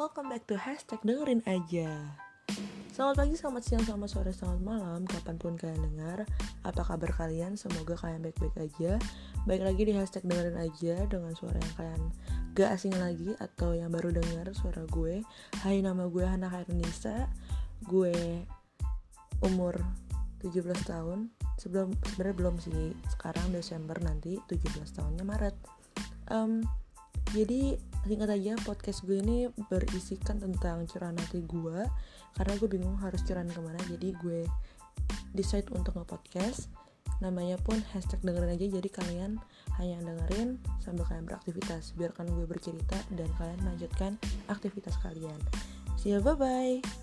Welcome back to hashtag dengerin aja. Selamat pagi, selamat siang, selamat sore, selamat malam. Kapan pun kalian dengar Apa kabar kalian? Semoga kalian baik-baik aja. Baik lagi di hashtag dengerin aja Dengan suara yang kalian gak asing lagi Atau yang baru dengar suara gue. Hai nama gue Hana Khairunisa Gue umur 17 tahun. Sebelum sebenarnya belum sih. Sekarang Desember nanti 17 tahunnya Maret. Um, jadi singkat aja podcast gue ini berisikan tentang curahan hati gue karena gue bingung harus curahan ke mana jadi gue decide untuk nge-podcast. Namanya pun hashtag dengerin aja jadi kalian hanya dengerin sambil kalian beraktivitas biarkan gue bercerita dan kalian lanjutkan aktivitas kalian. See you bye bye